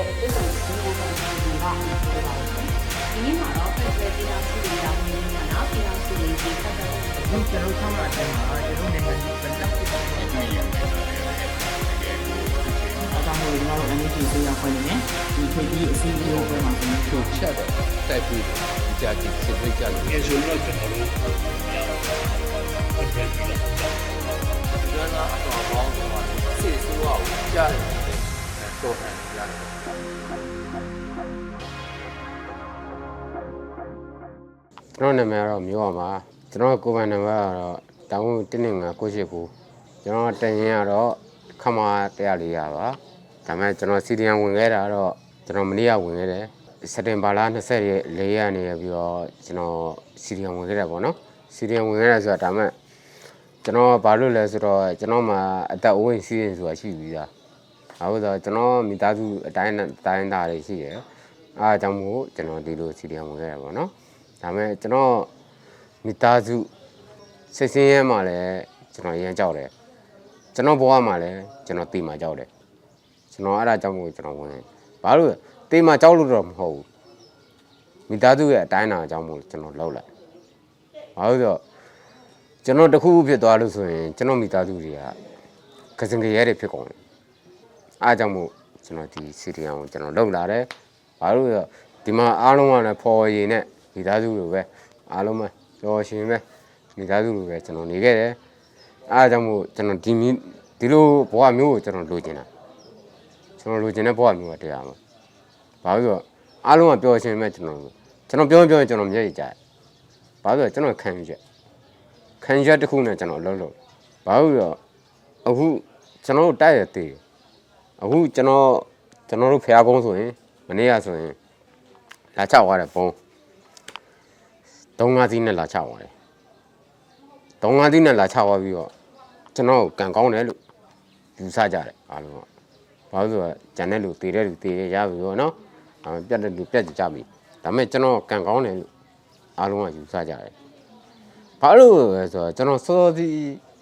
ရဲ့အစ်ကိုဒီလိုမျိုးကိုပါပြောပါမယ်။ဒီနေ့မှာတော့ဖက်ဒရယ်ပြည်တော်စုရဲ့တာဝန်ယူကနာပြည်တော်စုရဲ့ဒီဖက်ဒရယ်ဒီကျွန်တော်ဆောင်ရတဲ့မှာကျွန်တော်နိုင်ငံရေးပတ်သက်တဲ့အခြေအနေအကြောင်းကိုကျွန်တော်တို့ NGO ဆွေးနွေးခွင့်နဲ့ဒီထွေကြီးအစည်းအဝေးပွဲမှာကျွန်တော်တို့ချက်တယ်တိုက်ပြီးကြာကြည့်စစ်စစ်ကြာလို့အဲဒီလိုကျွန်တော်တို့ကျွန်တော်အတော်ပေါင်းဆုံးပါစစ်စိုးရကိုကြားတယ် တော့တယ်ရတယ်ကျွန်တော်နာမည်ကတော့မျိုးအောင်ပါကျွန်တော်ကိုယ်ပိုင်နံပါတ်ကတော့တောင်း19569ကျွန်တော်တရင်ကတော့ခမ100လေးရပါဒါပေမဲ့ကျွန်တော်စီဒီယံဝင်ခဲ့တာတော့ကျွန်တော်မနေ့ကဝင်ခဲ့တယ်စက်တင်ဘာလ24ရက်နေပြီးတော့ကျွန်တော်စီဒီယံဝင်ခဲ့တယ်ပေါ့နော်စီဒီယံဝင်ခဲ့တယ်ဆိုတာဒါပေမဲ့ကျွန်တော်ဘာလို့လဲဆိုတော့ကျွန်တော်မှာအသက်အိုးဝင်စီးရင်ဆိုတာရှိပြီးသား ဟုတ်ဆိုတော့ကျွန်တော်မိသားစုအတိုင်းအတိုင်းသားတွေရှိတယ်အားအကြောင်းမို့ကျွန်တော်ဒီလိုစီဒီယံဝင်ခဲ့တယ်ပေါ့နော်ဒါပေမဲ့ကျွန်တော်မိသားစုစိတ်ဆင်းရဲမှလည်းကျွန်တော်ရမ်းကြောက်တယ်ကျွန်တော်ဘဝမှာလည်းကျွန်တော်တိမ်မှကြောက်တယ်ကျွန်တော်အဲ့ဒါကြောင့်မို့ကျွန်တော်ဝင်ဘာလို့လဲတိမ်မှကြောက်လို့တော့မဟုတ်ဘူးမိသားစုရဲ့အတိုင်းအတာအကြောင်းမို့ကျွန်တော်လောက်လိုက်ဘာလို့လဲဆိုတော့ကျွန်တော်တစ်ခုခုဖြစ်သွားလို့ဆိုရင်ကျွန်တော်မိသားစုတွေကကစင်ကြရဲတွေဖြစ်ကုန်တယ် အားကြောင့်မို့ကျွန်တော်ဒီစီရီယံကိုကျွန်တော်လောက်လာတယ်ဘာလို့လဲဆိုတော့ဒီမှာအားလုံးကလည်းဖော်ရည်နဲ့မိသားစုလိုပဲအားလုံးပဲကြော်ရှင်ပဲမိသားစုလိုပဲကျွန်တော်နေခဲ့တယ်အားကြောင့်မို့ကျွန်တော်ဒီမီဒီလိုဘဝမျိုးကိုကျွန်တော်လိုချင်တာကျွန်တော်လိုချင်တဲ့ဘဝမျိုးကတရားမှာဘာလို့လဲဆိုတော့အားလုံးကပျော်ရှင်မဲ့ကျွန်တော်ကျွန်တော်ပြောရင်ပြောရင်ကျွန်တော်မျက်ရည်ကျတယ်ဘာလို့လဲဆိုတော့ကျွန်တော်ခံယူချက်ခံယူချက်တစ်ခုနဲ့ကျွန်တော်အလုပ်လုပ်ဘာလို့လဲဆိုတော့အခုကျွန်တော်တို့တိုက်ရသေးတယ် အခုကျွန်တော်ကျွန်တော်တို့ဖျားကုန်းဆိုရင်မနေ့ကဆိုရင်လာချသွားတယ်ပုံသုံးငါးစီးနဲ့လာချသွားတယ်သုံးငါးစီးနဲ့လာချသွားပြီးတော့ကျွန်တော်ကိုကန်ကောင်းတယ်လို့ယူဆကြတယ်အားလုံးကဘာလို့လဲဆိုတော့ဂျန်တဲ့လူတည်တဲ့လူတည်ရရပြီပေါ့နော်အဲပြတ်တဲ့လူပြတ်ကြပြီဒါပေမဲ့ကျွန်တော်ကန်ကောင်းတယ်လို့အားလုံးကယူဆကြတယ်ဘာလို့လဲဆိုတော့ကျွန်တော်စောစီ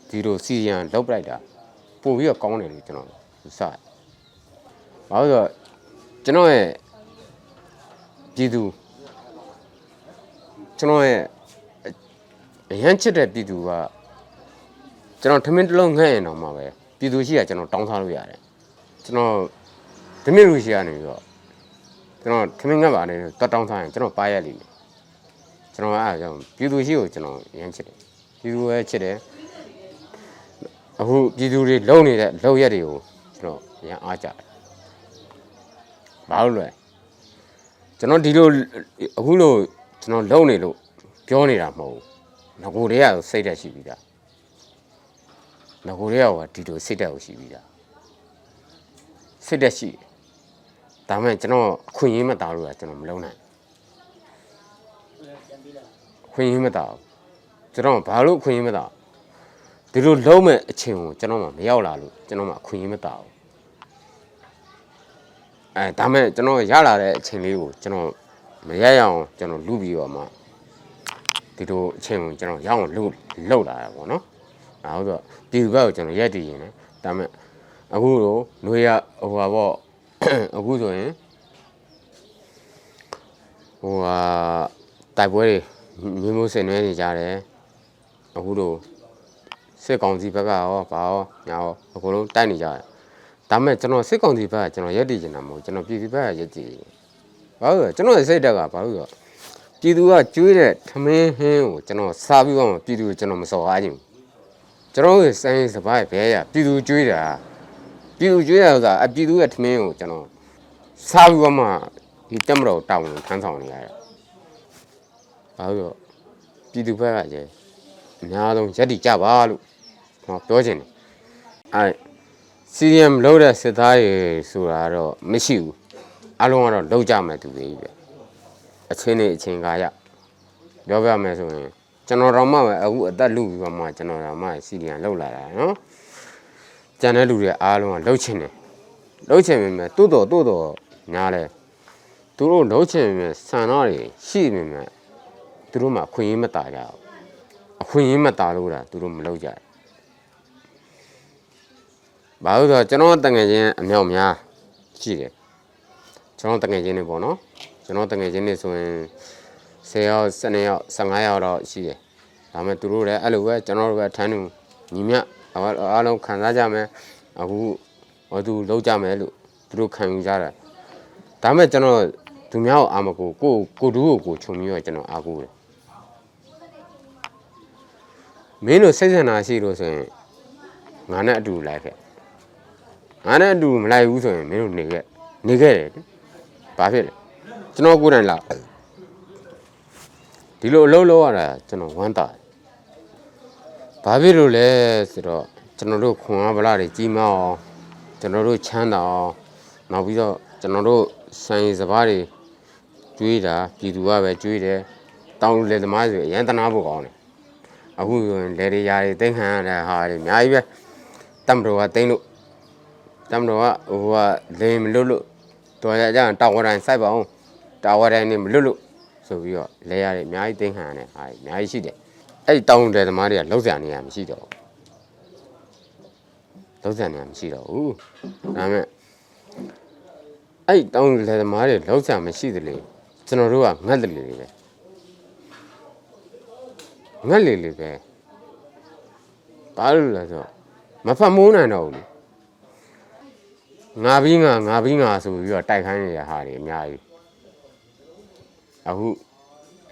ဒီလိုစီရန်လောက်ပလိုက်တာပို့ပြီးတော့ကောင်းတယ်လို့ကျွန်တော်ယူဆတယ် ဘာလို့လဲဆိုတော့ကျွန်တော်ရဲ့ပြည်သူကျွန်တော်ရဲ့အရန်ချစ်တဲ့ပြည်သူကကျွန်တော်ထမင်းတစ်လုံးငှဲ့ရင်တော့မှပဲပြည်သူရှိရကျွန်တော်တောင်းစားလို့ရတယ်ကျွန်တော်ဓမင်းလူရှိရနေပြီးတော့ကျွန်တော်ထမင်းငှက်ပါနေတော့တောင်းစားရင်ကျွန်တော်ပါရက်လိမ့်မယ်ကျွန်တော်အဲ့ဒါကြောင့်ပြည်သူရှိကိုကျွန်တော်အရန်ချစ်တယ်ပြည်သူရဲ့ချစ်တယ်အခုပြည်သူတွေလုံနေတဲ့လုံရက်တွေကိုကျွန်တော်အရန်အားကြတယ် ဘာလို့လဲကျွန်တော်ဒီလိုအခုလိုကျွန်တော်လုံနေလို့ပြောနေတာမဟုတ်ဘူးငကိုတည်းကစိတ်တက်ရှိပြီးသားငကိုတည်းကဒီလိုစိတ်တက်ကိုရှိပြီးသားစိတ်တက်ရှိတယ်ဒါမှမဟုတ်ကျွန်တော်အခွင့်အရေးမတားလို့ကကျွန်တော်မလုံနိုင်အခွင့်အရေးမတားဘူးကျွန်တော်ဘာလို့အခွင့်အရေးမတားဒီလိုလုံးမဲ့အချိန်ကိုကျွန်တော်မှမရောက်လာလို့ကျွန်တော်မှအခွင့်အရေးမတားဘူး အဲဒါမဲ့ကျွန်တော်ရလာတဲ့အချိန်လေးကိုကျွန်တော်မရရအောင်ကျွန်တော်လူပြီးတော့မှဒီလိုအချိန်ကိုကျွန်တော်ရအောင်လူလောက်လာတာပေါ့နော်အဲဟုတ်တော့ဒီဘက်ကိုကျွန်တော်ရက်တည်ရင်လည်းဒါမဲ့အခုတော့ຫນွေရဟိုပါပေါ့အခုဆိုရင်ဟိုဟာတိုက်ပွဲတွေမျိုးမျိုးဆင်နွှဲနေကြတယ်အခုတော့စစ်ကောင်စီဘက်ကရောဘာရောညာရောအကုန်လုံးတိုက်နေကြတယ် ဒါမဲ့ကျွန်တော်စစ်ကောင်စီဘက်ကကျွန်တော်ရက်တည်နေတာမဟုတ်ကျွန်တော်ပြည်စီဘက်ကရက်တည်တယ်ဘာလို့လဲကျွန်တော်ရဲ့စိတ်တက်ကဘာလို့လဲပြည်သူကကျွေးတဲ့ထမင်းဟင်းကိုကျွန်တော်စားပြီးတော့ပြည်သူကိုကျွန်တော်မစော်ကားခြင်းကျွန်တော်ရဲ့စိုင်းစပိုင်းဘဲရပြည်သူကျွေးတာပြည်သူကျွေးရဆိုတာအပြည်သူရဲ့ထမင်းကိုကျွန်တော်စားပြီးတော့မှဒီတက်မတော်တောင်းထမ်းဆောင်နေရတယ်ဘာလို့လဲပြည်သူဘက်ကကျအများဆုံးရက်တီကြပါလို့ကျွန်တော်ပြောချင်တယ်အဲ စီရီယမ်လို့တဲ့စစ်သားတွေဆိုတာတော့မရှိဘူးအားလုံးကတော့လောက်ကြမယ်သူတွေကြီးပဲအချင်းနဲ့အချင်းကာရပြောပြမယ်ဆိုရင်ကျွန်တော်တော့မှပဲအခုအသက်လူပြီးတော့မှကျွန်တော်တော့မှစီရီယံလောက်လာတာနော်ကျန်တဲ့လူတွေအားလုံးကလှုပ်ချင်တယ်လှုပ်ချင်ပေမဲ့တိုးတော်တိုးတော်ညားလဲသူတို့လှုပ်ချင်ပေမဲ့ဆန္ဒတွေရှိပေမဲ့သူတို့မှအခွင့်အရေးမတာကြဘူးအခွင့်အရေးမတာလို့တာသူတို့မလုပ်ကြဘူး ဘာလို့လဲဆိုတော့ကျွန်တော်တငယ်ချင်းအမြောက်များရှိတယ်ကျွန်တော်တငယ်ချင်းတွေပေါ့နော်ကျွန်တော်တငယ်ချင်းတွေဆိုရင်10ယောက်12ယောက်15ယောက်တော့ရှိတယ်ဒါပေမဲ့သူတို့လည်းအဲ့လိုပဲကျွန်တော်တို့ပဲထမ်းတူညီမြအားလုံးခံစားကြမယ်အခုဟောသူလောက်ကြမယ်လို့သူတို့ခံယူကြတာဒါပေမဲ့ကျွန်တော်သူများကိုအာမကိုကိုကိုတူးကိုကိုခြုံပြီးတော့ကျွန်တော်အားကိုးတယ်မင်းတို့စိတ်ဆန္ဒရှိလို့ဆိုရင်ငါနဲ့အတူလိုက်ခဲ့ ငါနဲ့အတူမလိုက်ဘူးဆိုရင်မင်းတို့နေခဲ့နေခဲ့တယ်လေဘာဖြစ်လဲကျွန်တော်ကိုယ်တိုင်လာဒီလိုအလုပ်လုပ်ရတာကျွန်တော်ဝမ်းသာတယ်ဘာဖြစ်လို့လဲဆိုတော့ကျွန်တော်တို့ခွန်အားဗလာတွေကြီးမအောင်ကျွန်တော်တို့ချမ်းသာအောင်နောက်ပြီးတော့ကျွန်တော်တို့ဆိုင်စပားတွေကျွေးတာပြည်သူကပဲကျွေးတယ်တောင်းလူလေသမားဆိုအရန်တနာဖို့ကောင်းတယ်အခုဆိုရင်လေတွေယာတွေတိတ်ခံရတဲ့ဟာတွေအများကြီးပဲတမ်ဘတော်ကတိတ်လို့ တမ်ဘတော်ကဟိုကလေမလွတ်လို့တော်ရကြရင်တာဝရတိုင်းစိုက်ပါအောင်တာဝရတိုင်းနေမလွတ်လို့ဆိုပြီးတော့လေယာတွေအများကြီးတိတ်ခံရတဲ့ဟာတွေအများကြီးရှိတယ်အဲ့ဒီတောင်းတဲ့သမားတွေကလောက်စရာနေရမရှိတော့ဘူးလောက်စရာနေရမရှိတော့ဘူးဒါပေမဲ့အဲ့ဒီတောင်းတဲ့သမားတွေလောက်စရာမရှိသလေကျွန်တော်တို့ကငတ်တယ်လေပဲငတ်လေလေပဲဘာလို့လဲဆိုတော့မဖတ်မိုးနိုင်တော့ဘူးလေ ငါပြီးငါငါပြီးငါဆိုပြီးတော့တိုက်ခိုင်းနေတဲ့ဟာတွေအများကြီးအခု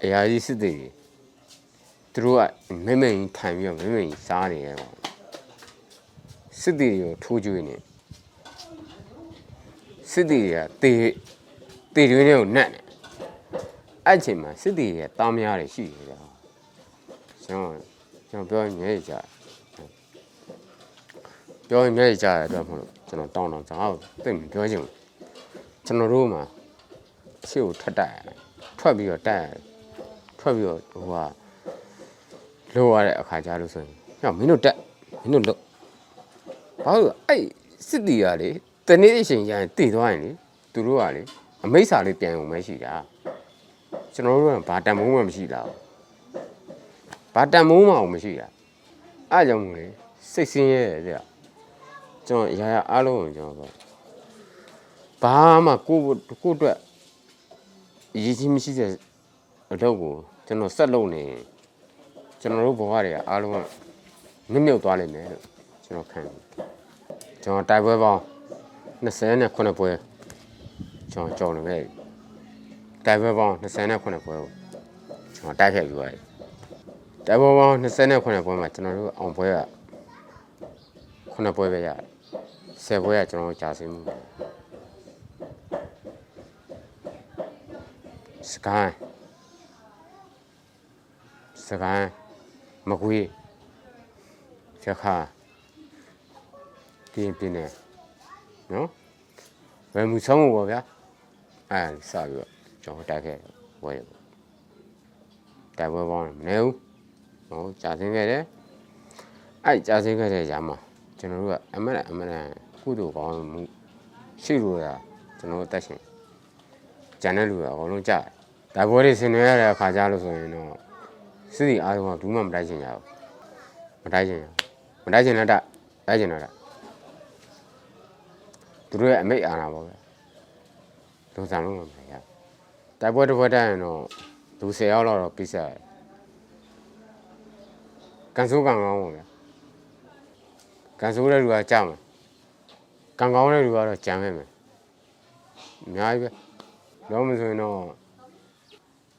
အရာကြီးစစ်သေးတယ်သူတို့ကမိမ့်မိမ့်ကြီးထိုင်ပြီးတော့မိမ့်မိမ့်ကြီးစားနေရဲပေါ့စစ်သေးတွေကိုထိုးကျွေးနေစစ်သေးတွေကတေတေတွင်းတွေကိုနှက်နေအဲ့ချိန်မှာစစ်သေးတွေကတားများတွေရှိနေကြကျွန်တော်ကျွန်တော်ပြောရင်မြဲကြတယ်ပြောရင်မြဲကြတဲ့အတွက်မဟုတ်လို့ ကျွန်တော်တောင်းတောင်းကျွန်တော်သိမပြောချင်ဘူးကျွန်တော်တို့မှာရှေ့ကိုထက်တက်ရတယ်ထွက်ပြီးတော့တက်ရတယ်ထွက်ပြီးတော့ဟိုကလိုရတဲ့အခါကြလို့ဆိုရင်ဟေ့မင်းတို့တက်မင်းတို့လို့ဘာလို့အဲ့စစ်တီကလေတနေ့အချိန်ကျရင်တည်သွားရင်လေသူတို့ကလေအမိတ်စာလေးပြန်ုံပဲရှိတာကျွန်တော်တို့ကဘာတန်မိုးမှမရှိတာဘူးဘာတန်မိုးမှအောင်မရှိတာအဲ့ကြောင့်မို့လေစိတ်ဆင်းရဲတယ်တဲ့ ကျွန်တော်အရာရာအားလုံးကိုကျွန်တော်ပြောဘာမှကိုယ့်ကိုယ့်အတွက်အရေးကြီးမရှိတဲ့အလုပ်ကိုကျွန်တော်ဆက်လုပ်နေရင်ကျွန်တော်တို့ဘဝတွေကအားလုံးကမြင့်မြုပ်သွားလိမ့်မယ်လို့ကျွန်တော်ခံတယ်ကျွန်တော်တိုက်ပွဲပေါင်း29ပွဲကျွန်တော်ကြော်နေခဲ့ပြီတိုက်ပွဲပေါင်း29ပွဲကိုကျွန်တော်တိုက်ခဲ့ပြီးသွားပြီတိုက်ပွဲပေါင်း29ပွဲမှာကျွန်တော်တို့အောင်ပွဲက 9ပွဲပဲရတယ်10ပွဲကကျွန်တော်တို့ကြာစင်းမှုစကိုင်းစကိုင်းမကွေးရခါပြင်းပြင်းနေနော်ဘယ်မှုဆုံးမှုပေါ့ဗျာအဲစပြီးတော့ကျွန်တော်တိုက်ခဲ့ဝဲတိုက်ပွဲပေါင်းမနေဘူးဟောကြာစင်းခဲ့တယ်အဲ့ကြာစင်းခဲ့တဲ့ຢာမှာ ကျွန်တော်တို့ကအမရအမရကုသိုလ်ကောင်းမှုရှိလို့ရကျွန်တော်တို့တက်ရှင်ကျန်တဲ့လူကအကုန်လုံးကြားတယ်ဒါဘောတွေဆင်နွှဲရတဲ့အခါကြလို့ဆိုရင်တော့စစ်တီအားလုံးကဘူးမှမတိုက်ချင်ကြဘူးမတိုက်ချင်ဘူးမတိုက်ချင်တော့တိုက်ချင်တော့သူတို့ရဲ့အမိတ်အာဏာပေါ့ဗျလုံဆောင်လုံးမရတိုက်ပွဲတစ်ပွဲတိုက်ရင်တော့လူ10ယောက်လောက်တော့ပြစ်ဆက်ရတယ်ကန်ဆိုးကန်ကောင်းပေါ့ဗျ ကန်ဆိုးတဲ့လူကကြောက်မယ်ကန်ကောင်းတဲ့လူကတော့ကြမ်းခဲ့မယ်အများကြီးပဲတော့မဆိုရင်တော့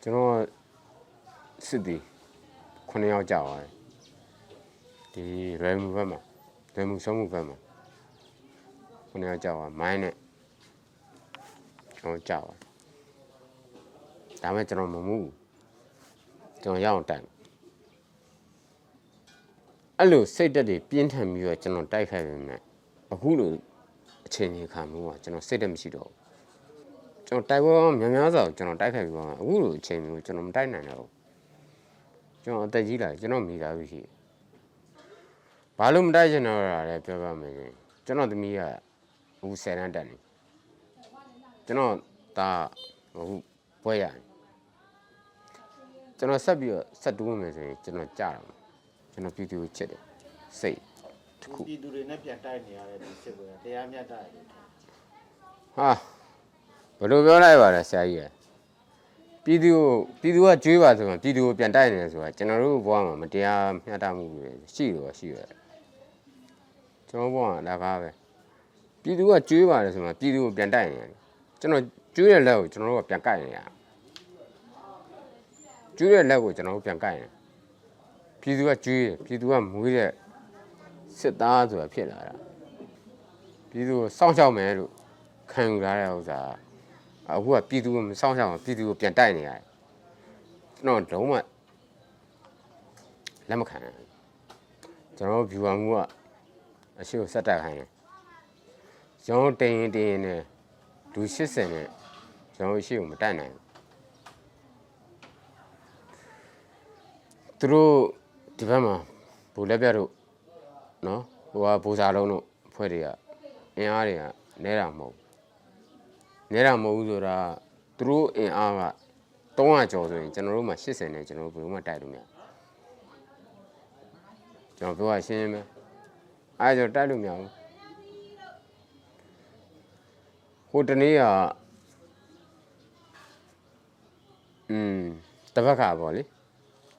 ကျွန်တော်စစ်တီ9ယောက်ကြောက်သွားတယ်ဒီရဲမှုဘက်မှာရဲမှုဆုံးမှုဘက်မှာ9ယောက်ကြောက်သွားမိုင်းနဲ့ကျွန်တော်ကြောက်သွားဒါမဲ့ကျွန်တော်မမှုဘူးကျွန်တော်ရအောင်တိုက် အဲ့လိုစိတ်တက်တွေပြင်းထန်ပြီးတော့ကျွန်တော်တိုက်ခိုက်နေတယ်အခုလိုအချိန်ကြီးခံမှုကကျွန်တော်စိတ်တက်မရှိတော့ဘူးကျွန်တော်တိုက်ပွဲများများစွာကျွန်တော်တိုက်ခိုက်ပြီးတော့အခုလိုအချိန်မျိုးကျွန်တော်မတိုက်နိုင်တော့ဘူးကျွန်တော်အသက်ကြီးလာကျွန်တော်မိသားစုရှိဘာလို့မတိုက်ချင်တော့ရလဲပြောပါမယ်ကျွန်တော်သမီးကအခု10တန်းတက်နေကျွန်တော်ဒါအခုပွဲရတယ်ကျွန်တော်ဆက်ပြီးတော့ဆက်တူးမယ်ဆိုရင်ကျွန်တော်ကြာတော့ ကျွန်တော်ပြည်သူကိုချစ်တယ်စိတ်တစ်ခုပြည်သူတွေနဲ့ပြန်တိုက်နေရတဲ့ဒီစစ်ပွဲကတရားမျှတတယ်လို့ထင်တယ်ဟာဘယ်လိုပြောလိုက်ပါလဲဆရာကြီးရပြည်သူကိုပြည်သူကကြွေးပါဆိုရင်ပြည်သူကိုပြန်တိုက်နေတယ်ဆိုတာကျွန်တော်တို့ဘဝမှာမတရားမျှတမှုတွေရှိလို့ရှိရတယ်ကျွန်တော်ဘဝကဒါကားပဲပြည်သူကကြွေးပါတယ်ဆိုမှပြည်သူကိုပြန်တိုက်နေတယ်ကျွန်တော်ကြွေးတဲ့လက်ကိုကျွန်တော်တို့ကပြန်ကိုက်နေရကြွေးတဲ့လက်ကိုကျွန်တော်တို့ပြန်ကိုက်နေ ပြည်သူကကြွေးတယ်ပြည်သူကမွေးတဲ့စစ်သားဆိုတာဖြစ်လာတာပြည်သူကိုစောင့်ရှောက်မယ်လို့ခံယူလာတဲ့ဥစ္စာအခုကပြည်သူကိုမစောင့်ရှောက်အောင်ပြည်သူကိုပြန်တိုက်နေရတယ်ကျွန်တော်လုံးဝလက်မခံဘူးကျွန်တော် viewer မှုကအရှိကိုစက်တက်ခိုင်းတယ်ကျွန်တော်တင်ရင်တင်ရင်နဲ့လူ80နဲ့ကျွန်တော်အရှိကိုမတက်နိုင်ဘူးသူတို့ ဒီဘက်မှာဘူလက်ပြတ်တို့နော်ဟိုကဘူစာလုံးတို့ဖွဲ့တွေကအင်အားတွေကနဲတာမဟုတ်ဘူးနဲတာမဟုတ်ဘူးဆိုတာသူတို့အင်အားက300ကျော်ဆိုရင်ကျွန်တော်တို့မှာ80နဲ့ကျွန်တော်တို့ဘယ်လိုမှတိုက်လို့မရဘူးကျွန်တော်ပြောရရှင်းရှင်းပဲအဲဒါကြောင့်တိုက်လို့မရဘူးဟိုတနေ့ကอืมတပတ်ခါပေါ့လေ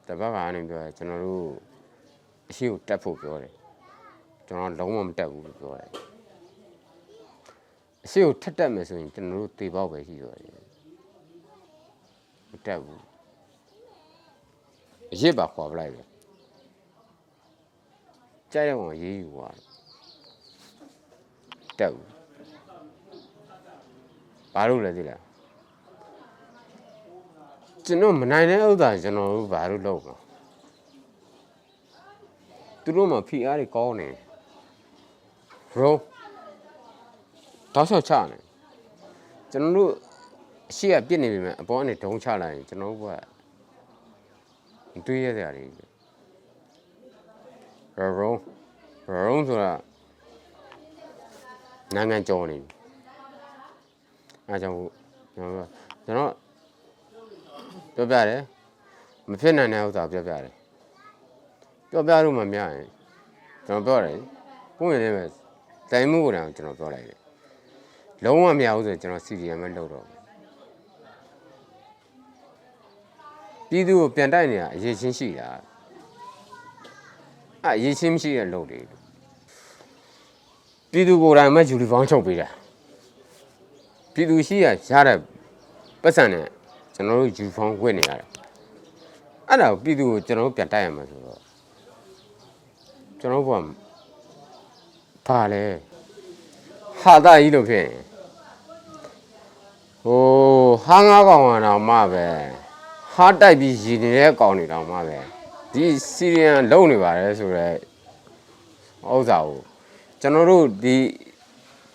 တပတ်ခါကနေပြောရကျွန်တော်တို့အရှိကိုတက်ဖို့ပြောတယ်ကျွန်တော်လုံးဝမတက်ဘူးလို့ပြောတယ်အရှိကိုထက်တက်မယ်ဆိုရင်ကျွန်တော်တို့တေပေါက်ပဲရှိတော့တယ်မတက်ဘူးအရစ်ပါခွာပလိုက်တယ်ကြိုက်တော့ရေးယူသွားတက်ဘူးဘာလို့လဲသိလား ကျွန်တော်မနိုင်တဲ့ဥစ္စာကျွန်တော်တို့ဘာလို့လုပ်မှာသူတို့မှဖိအားတွေကောင်းနေရောတောက်လျှောက်ချနေကျွန်တော်တို့အရှိကပြစ်နေပြီမဲ့အပေါ်ကနေဒုံချလိုက်ရင်ကျွန်တော်တို့ကတွေးရစရာတွေပဲရောရောရောဆိုတာနိုင်ငံကျော်နေပြီအဲဒါကြောင့်ကျွန်တော်ကျွန်တော် ပြောပြတယ်မဖြစ်နိုင်တဲ့ဥစ္စာပြောပြတယ်ပြောပြလို့မမြရင်ကျွန်တော်ပြောတယ်ပုံရင်လည်းပဲတိုင်မှုကိုတောင်ကျွန်တော်ပြောလိုက်တယ်လုံးဝမရဘူးဆိုရင်ကျွန်တော် CDM ပဲလုပ်တော့မယ်ပြည်သူကိုပြန်တိုက်နေတာအရေးချင်းရှိတာအဲ့အရေးချင်းမရှိတဲ့လုပ်တွေပြည်သူကိုယ်တိုင်မှယူနီဖောင်းချုပ်ပေးတာပြည်သူရှိရရတဲ့ပတ်စံနဲ့ ကျွန်တော်တို့ယူနီဖောင်းဝတ်နေရတယ်အဲ့ဒါကိုပြည်သူကိုကျွန်တော်တို့ပြန်တိုက်ရမှာဆိုတော့ကျွန်တော်တို့ကဘာလဲဟာတာကြီးလို့ဖြစ်ရင်ဟိုဟာငါးကောင်ကတော့မှပဲဟာတိုက်ပြီးရည်နေတဲ့ကောင်တွေတောင်မှပဲဒီစီရီယန်လုံနေပါတယ်ဆိုတော့ဥစ္စာကိုကျွန်တော်တို့ဒီ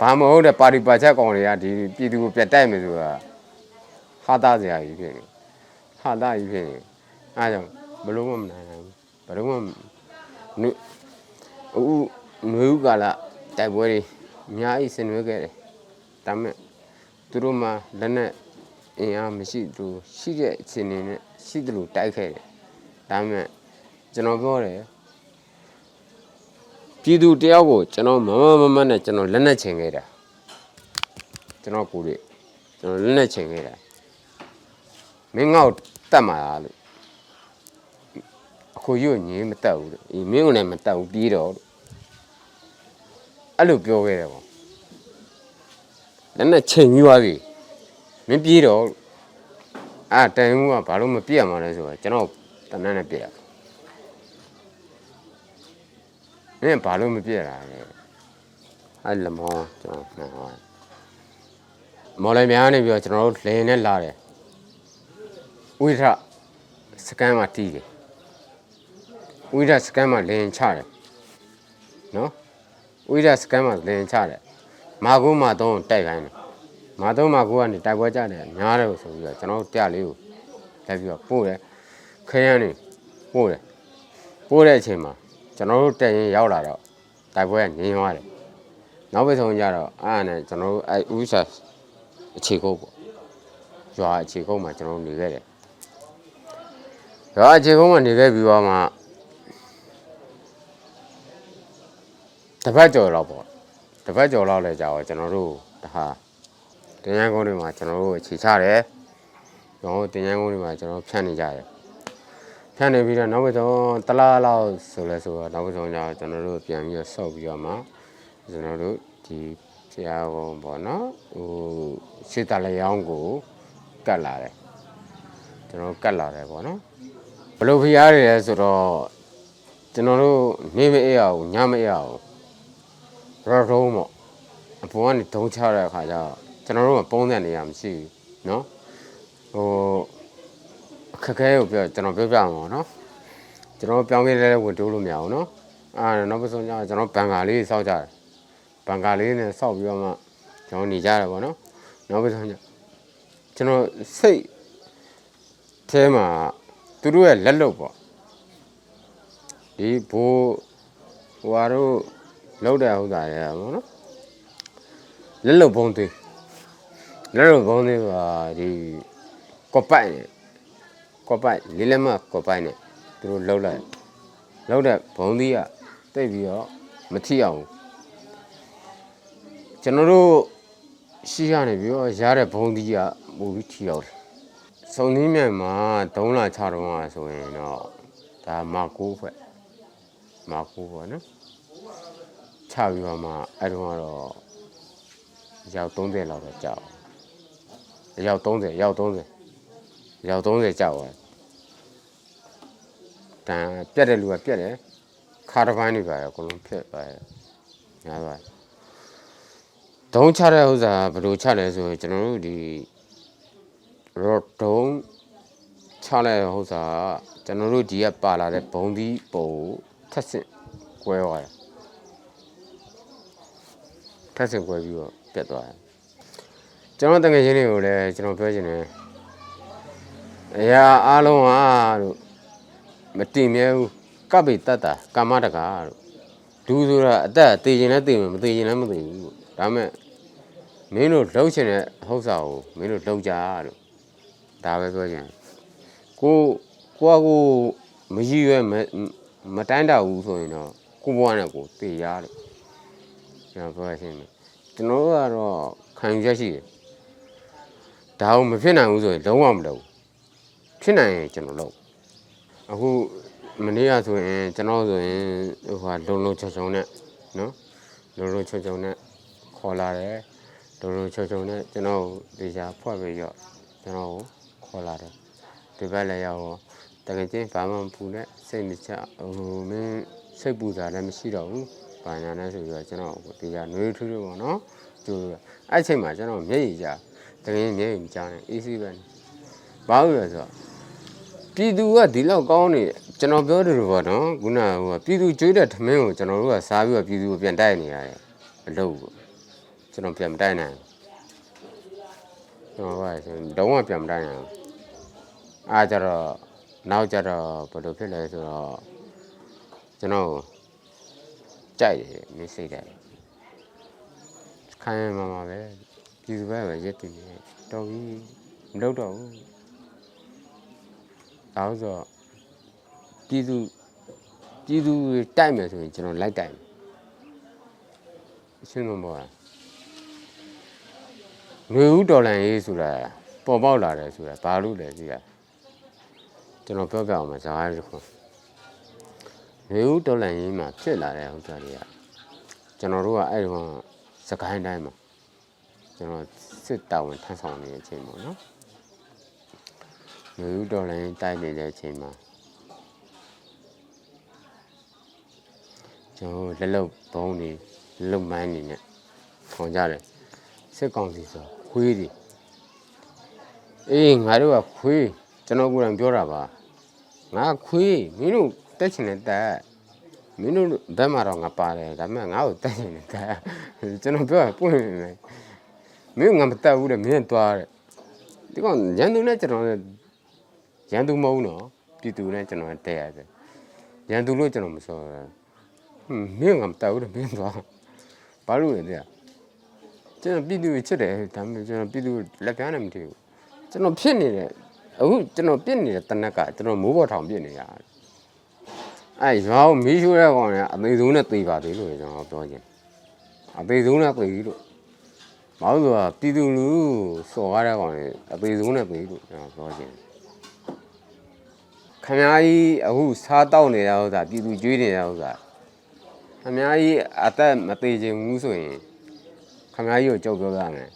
ဘာမဟုတ်တဲ့ပါတီပါချက်ကောင်တွေကဒီပြည်သူကိုပြတ်တိုက်မယ်ဆိုတာ ဟာတာစရာကြီးဖြစ်နေဟာတာကြီးဖြစ်နေအားကြောင့်ဘလို့မှမနိုင်နိုင်ဘူးဘလို့မှနုအခုနွေဦးကာလတိုက်ပွဲတွေအများကြီးဆင်နွှဲခဲ့တယ်ဒါပေမဲ့သူတို့မှလက်နဲ့အင်အားမရှိသူရှိတဲ့အခြေအနေနဲ့ရှိတယ်လို့တိုက်ခဲ့တယ်ဒါပေမဲ့ကျွန်တော်ပြောတယ်ပြည်သူတယောက်ကိုကျွန်တော်မမမမနဲ့ကျွန်တော်လက်နဲ့ချင်ခဲ့တာကျွန်တော်ကိုယ်လေးကျွန်တော်လက်နဲ့ချင်ခဲ့တာ မင်းငါ့ကိုတတ်မှာလားလို့အခုရွညင်းမတတ်ဘူးလို့အေးမင်းကလည်းမတတ်ဘူးပြီးတော့လို့အဲ့လိုပြောခဲ့တယ်ပေါ့လက်နဲ့ချိန်ပြီးသွားပြီမင်းပြေးတော့လို့အာတိုင်မှုကဘာလို့မပြည့်ရမှာလဲဆိုတော့ကျွန်တော်တနန်းနဲ့ပြည့်ရမင်းဘာလို့မပြည့်ရတာလဲအဲ့လမောကျွန်တော်မှန်ပါမော်လမြိုင်ကနေပြီးတော့ကျွန်တော်တို့လင်းနဲ့လာတယ် ဝိထစကန်မှာတီးတယ်ဝိထစကန်မှာလင်းချတယ်နော်ဝိထစကန်မှာလင်းချတယ်မာကုမာတော့တိုက်ခိုင်းတယ်မာတော့မာကုကနေတိုက်ပွဲကြတယ်များတယ်ဆိုပြီးတော့ကျွန်တော်တို့တက်လေးကိုလက်ပြီးတော့ပို့တယ်ခရမ်းနေပို့တယ်ပို့တဲ့အချိန်မှာကျွန်တော်တို့တက်ရင်ရောက်လာတော့တိုက်ပွဲကငြင်းသွားတယ်နောက်တစ်ဆုံးကျတော့အားနဲ့ကျွန်တော်တို့အဲဥစ္စာအခြေကုတ်ပေါ့ရွာအခြေကုတ်မှာကျွန်တော်တို့နေခဲ့တယ် ရွာအခြေကုတ်မှာနေခဲ့ပြီးတော့မှတစ်ပတ်ကျော်တော့ပေါ့တစ်ပတ်ကျော်လောက်လဲကြာတော့ကျွန်တော်တို့တဟာတင်ရန်ကုန်းတွေမှာကျွန်တော်တို့အခြေချတယ်ကျွန်တော်တို့တင်ရန်ကုန်းတွေမှာကျွန်တော်တို့ဖြန့်နေကြတယ်ဖြန့်နေပြီးတော့နောက်ဆုံးတစ်လားလောက်ဆိုလဲဆိုတော့နောက်ဆုံးကျတော့ကျွန်တော်တို့ပြန်ပြီးတော့ဆော့ပြီးတော့မှကျွန်တော်တို့ဒီဖျားကုန်းပေါ့နော်ဟိုရှေ့တလျောင်းကိုကတ်လာတယ်ကျွန်တော်တို့ကတ်လာတယ်ပေါ့နော် ဘယ်လိုဖျားတွေလဲဆိုတော့ကျွန်တော်တို့နေမအေးအောင်ညမအေးအောင်ရော်ရုံးပေါ့ အပေါ်ကနေဒုံချတဲ့အခါကျတော့ကျွန်တော်တို့ကပုံစံနေရမရှိဘူးเนาะဟိုအခက်အခဲကိုပြောကျွန်တော်ပြောပြမှာเนาะကျွန်တော်ပြောင်းပြလဲဝင်တိုးလို့မရအောင်เนาะအာနောက်ပစုံကျတော့ကျွန်တော်ဘန်ကာလေးစောက်ကြတယ်ဘန်ကာလေးနဲ့စောက်ပြီးတော့မှကျွန်တော်နေကြတယ်ပေါ့เนาะနောက်ပစုံကျကျွန်တော်စိတ်အဲမှာ သူတို့ရဲ့လက်လုပ်ပေါ့ဒီဘိုးဟိုဟာတို့လောက်တဲ့ဥစ္စာတွေပေါ့နော်လက်လုံဘုံသေးလက်လုံဘုံသေးပါဒီကော့ပိုက်နဲ့ကော့ပိုက်လေးလက်မကော့ပိုက်နဲ့သူတို့လှုပ်လိုက်လှုပ်တဲ့ဘုံသေးကတိတ်ပြီးတော့မထိအောင်ကျွန်တော်တို့ရှိရနေပြီးတော့ရတဲ့ဘုံသေးကပိုပြီးထိအောင် စုံသီးမြန်မှာ3လ6တော့อ่ะဆိုရင်တော့ဒါမာကိုးဖွဲ့မာကိုးပေါ့နော်ချပြီးတော့မှအဲ့တုန်းကတော့ရောက်30လောက်တော့ကြောက်ရောက်30ရောက်30ရောက်30ကြောက်သွားတန်ပြက်တဲ့လူကပြက်တယ်ခါတစ်ပိုင်းတွေပါရအကုန်လုံးဖြစ်သွားတယ်များသွားဒုံးချတဲ့ဥစ္စာဘယ်လိုချလဲဆိုရင်ကျွန်တော်တို့ဒီ ရော့ဒုံးချတဲ့ဥစ္စာကျွန်တော်တို့ဒီကပါလာတဲ့ဘုံသီးပုံထက်ဆင့်ကွဲသွားတယ်ထက်ဆင့်ကွဲပြီးတော့ပြတ်သွားတယ်ကျွန်တော်တငယ်ချင်းတွေကိုလည်းကျွန်တော်ပြောချင်တယ်အရာအားလုံးဟာလို့မတင်မြဲဘူးကပိတ္တတာကာမတကာလို့ဒူဆိုတာအသက်သေခြင်းလည်းသေမယ်မသေခြင်းလည်းမသေဘူးလို့ဒါမဲ့မင်းတို့လှုပ်ချင်တဲ့ဟုတ်စာကိုမင်းတို့လှုပ်ကြလို့ ဒါပဲပြောချင်တယ်ကိုကိုကကိုမရည်ရွယ်မမတိုင်းတာဘူးဆိုရင်တော့ကိုဘွားနဲ့ကိုသေရလို့ကျွန်တော်ပြောချင်တယ်ကျွန်တော်တို့ကတော့ခံယူချက်ရှိတယ်ဒါအောင်မဖြစ်နိုင်ဘူးဆိုရင်လုံးဝမလုပ်ဘူးဖြစ်နိုင်ရင်ကျွန်တော်လုပ်အခုမနေ့ကဆိုရင်ကျွန်တော်ဆိုရင်ဟိုဟာလုံလုံချုံချုံနဲ့နော်လုံလုံချုံချုံနဲ့ခေါ်လာတယ်လုံလုံချုံချုံနဲ့ကျွန်တော်ဒီချာဖွဲ့ပြီးတော့ကျွန်တော်ကို ခေါ်လာတယ်ဒီဘက်လည်းရောက်တော့တကယ်ချင်းဘာမှမပူနဲ့စိတ်မချဟိုမင်းစိတ်ပူတာလည်းမရှိတော့ဘူးဘာညာနဲ့ဆိုပြီးတော့ကျွန်တော်ဒီကနွေးထူးထူးပေါ့နော်ကျိုးအဲ့အချိန်မှာကျွန်တော်မျက်ရည်ကြတကယ်မျက်ရည်မကြနဲ့ AC ပဲဘာလို့လဲဆိုတော့ပြည်သူကဒီလောက်ကောင်းနေကျွန်တော်ပြောတယ်လို့ပေါ့နော်ခုနကဟိုပြည်သူကျွေးတဲ့ထမင်းကိုကျွန်တော်တို့ကစားပြီးတော့ပြည်သူကိုပြန်တိုက်နေရတယ်အလုပ်ကိုကျွန်တော်ပြန်မတိုက်နိုင်ဘူးကျွန်တော်ကဆိုတော့ဝပြန်မတိုက်နိုင်ဘူး အားကြတော့နောက်ကြတော့ဘယ်လိုဖြစ်လဲဆိုတော့ကျွန်တော်ကြိုက်တယ်မင်းစိတ်တယ်ခိုင်းမှမှာပဲပြည်သူပဲပဲရက်တည်နေတော်ပြီမလုပ်တော့ဘူးဒါဆိုတော့ပြည်သူပြည်သူတိုက်မယ်ဆိုရင်ကျွန်တော်လိုက်တိုက်မယ်အရှင်းမပေါ်လားငွေဦးဒေါ်လာရေးဆိုတာပေါ်ပေါက်လာတယ်ဆိုတာဘာလို့လဲကြည့်ရ ကျွန်တော်ပြောပြအောင်မှာဇာတ်တစ်ခုရေဦးတော်လန်ရေးမှာဖြစ်လာတဲ့ဥစ္စာတွေကကျွန်တော်တို့ကအဲ့ဒီကစကိုင်းတိုင်းမှာကျွန်တော်စစ်တာဝန်ထမ်းဆောင်နေတဲ့အချိန်ပေါ့နော်ရေဦးတော်လန်ရေးတိုက်နေတဲ့အချိန်မှာကျွန်တော်လက်လုံဘုံတွေလက်လုံမိုင်းတွေနဲ့ခေါင်ကြတယ်စစ်ကောင်စီဆိုခွေးတွေအေးငါတို့ကခွေး ကျွန်တော်ကိုယ်တိုင်ပြောတာပါငါခွေးမင်းတို့တက်ချင်တဲ့တက်မင်းတို့ဘက်မှာတော့ငါပါတယ်ဒါပေမဲ့ငါ့ကိုတက်ချင်တဲ့တက်ကျွန်တော်ပြောတာပွင့်နေတယ်မင်းငါမတက်ဘူးတဲ့မင်းသွားတဲ့ဒီကောင်ရန်သူနဲ့ကျွန်တော်နဲ့ရန်သူမဟုတ်နော်ပြည်သူနဲ့ကျွန်တော်တက်ရတယ်ရန်သူလို့ကျွန်တော်မစောဟွန်းမင်းငါမတက်ဘူးတဲ့မင်းသွားဘာလို့လဲတဲ့ကျွန်တော်ပြည်သူကိုချစ်တယ်ဒါပေမဲ့ကျွန်တော်ပြည်သူလက်ပြားနဲ့မထီဘူးကျွန်တော်ဖြစ်နေတယ် အခုကျွန်တော်ပြစ်နေတဲ့တနက်ကကျွန်တော်မိုးပေါ်ထောင်ပြစ်နေရတယ်အဲ့ရွာကိုမီးရှို့တဲ့ကောင်ကအသေးဆုံးနဲ့သေပါသေးလို့ကျွန်တော်ပြောချင်အသေးဆုံးနဲ့သေပြီလို့ဘာဘာလို့လဲပြည်သူလူထုစော်ကားတဲ့ကောင်တွေအသေးဆုံးနဲ့ပေးလို့ကျွန်တော်ပြောချင်တယ်ခမားကြီးအခုစားတောက်နေတာဥစ္စာပြည်သူကျွေးနေတာဥစ္စာခမားကြီးအသက်မသေးချင်ဘူးဆိုရင်ခမားကြီးကိုကြောက်ပြောရမယ်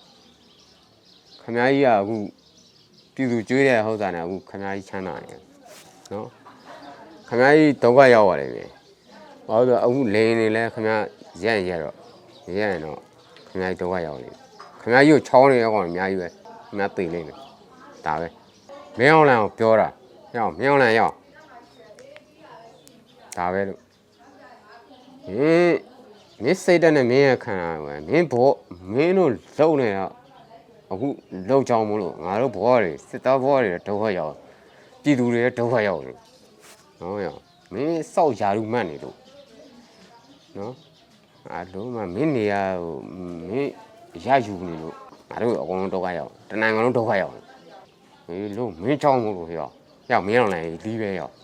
ခမားကြီးကအခု ပြည်သူကျွေးတဲ့ဥစ္စာနဲ့အခုခမားကြီးချမ်းသာနေတယ်နော်ခမားကြီးဒုက္ခရောက်ရတယ်ပဲဘာလို့လဲအခုလိန်နေလဲခမားရက်ရက်တော့ရက်ရင်တော့ခမားကြီးဒုက္ခရောက်နေခမားကြီးကိုချောင်းနေရကောင်အများကြီးပဲခမားသိနေတယ်ဒါပဲမင်းအောင်လန်ကိုပြောတာရအောင်မင်းအောင်လန်ရအောင်ဒါပဲလို့ဟင်းမင်းစိတ်တက်နဲ့မင်းရခံရပဲမင်းဘောမင်းတို့လုံနေတော့ အခုလုံချောင်းမလို့ငါတို့ဘောတွေစစ်သားဘောတွေဒုက္ခရောက်ပြည်သူတွေဒုက္ခရောက်နေနော်ရမင်းစောက်ယာရုမှတ်နေလို့နော်အားလုံးမမင်းနေရဟိုမင်းရယူနေလို့ငါတို့အကုန်လုံးဒုက္ခရောက်တနင်္ဂနွေလုံးဒုက္ခရောက်ဟေးလို့မင်းချောင်းမလို့ဟေ့ရောက်မင်းအောင်လည်းလီးပဲရောက်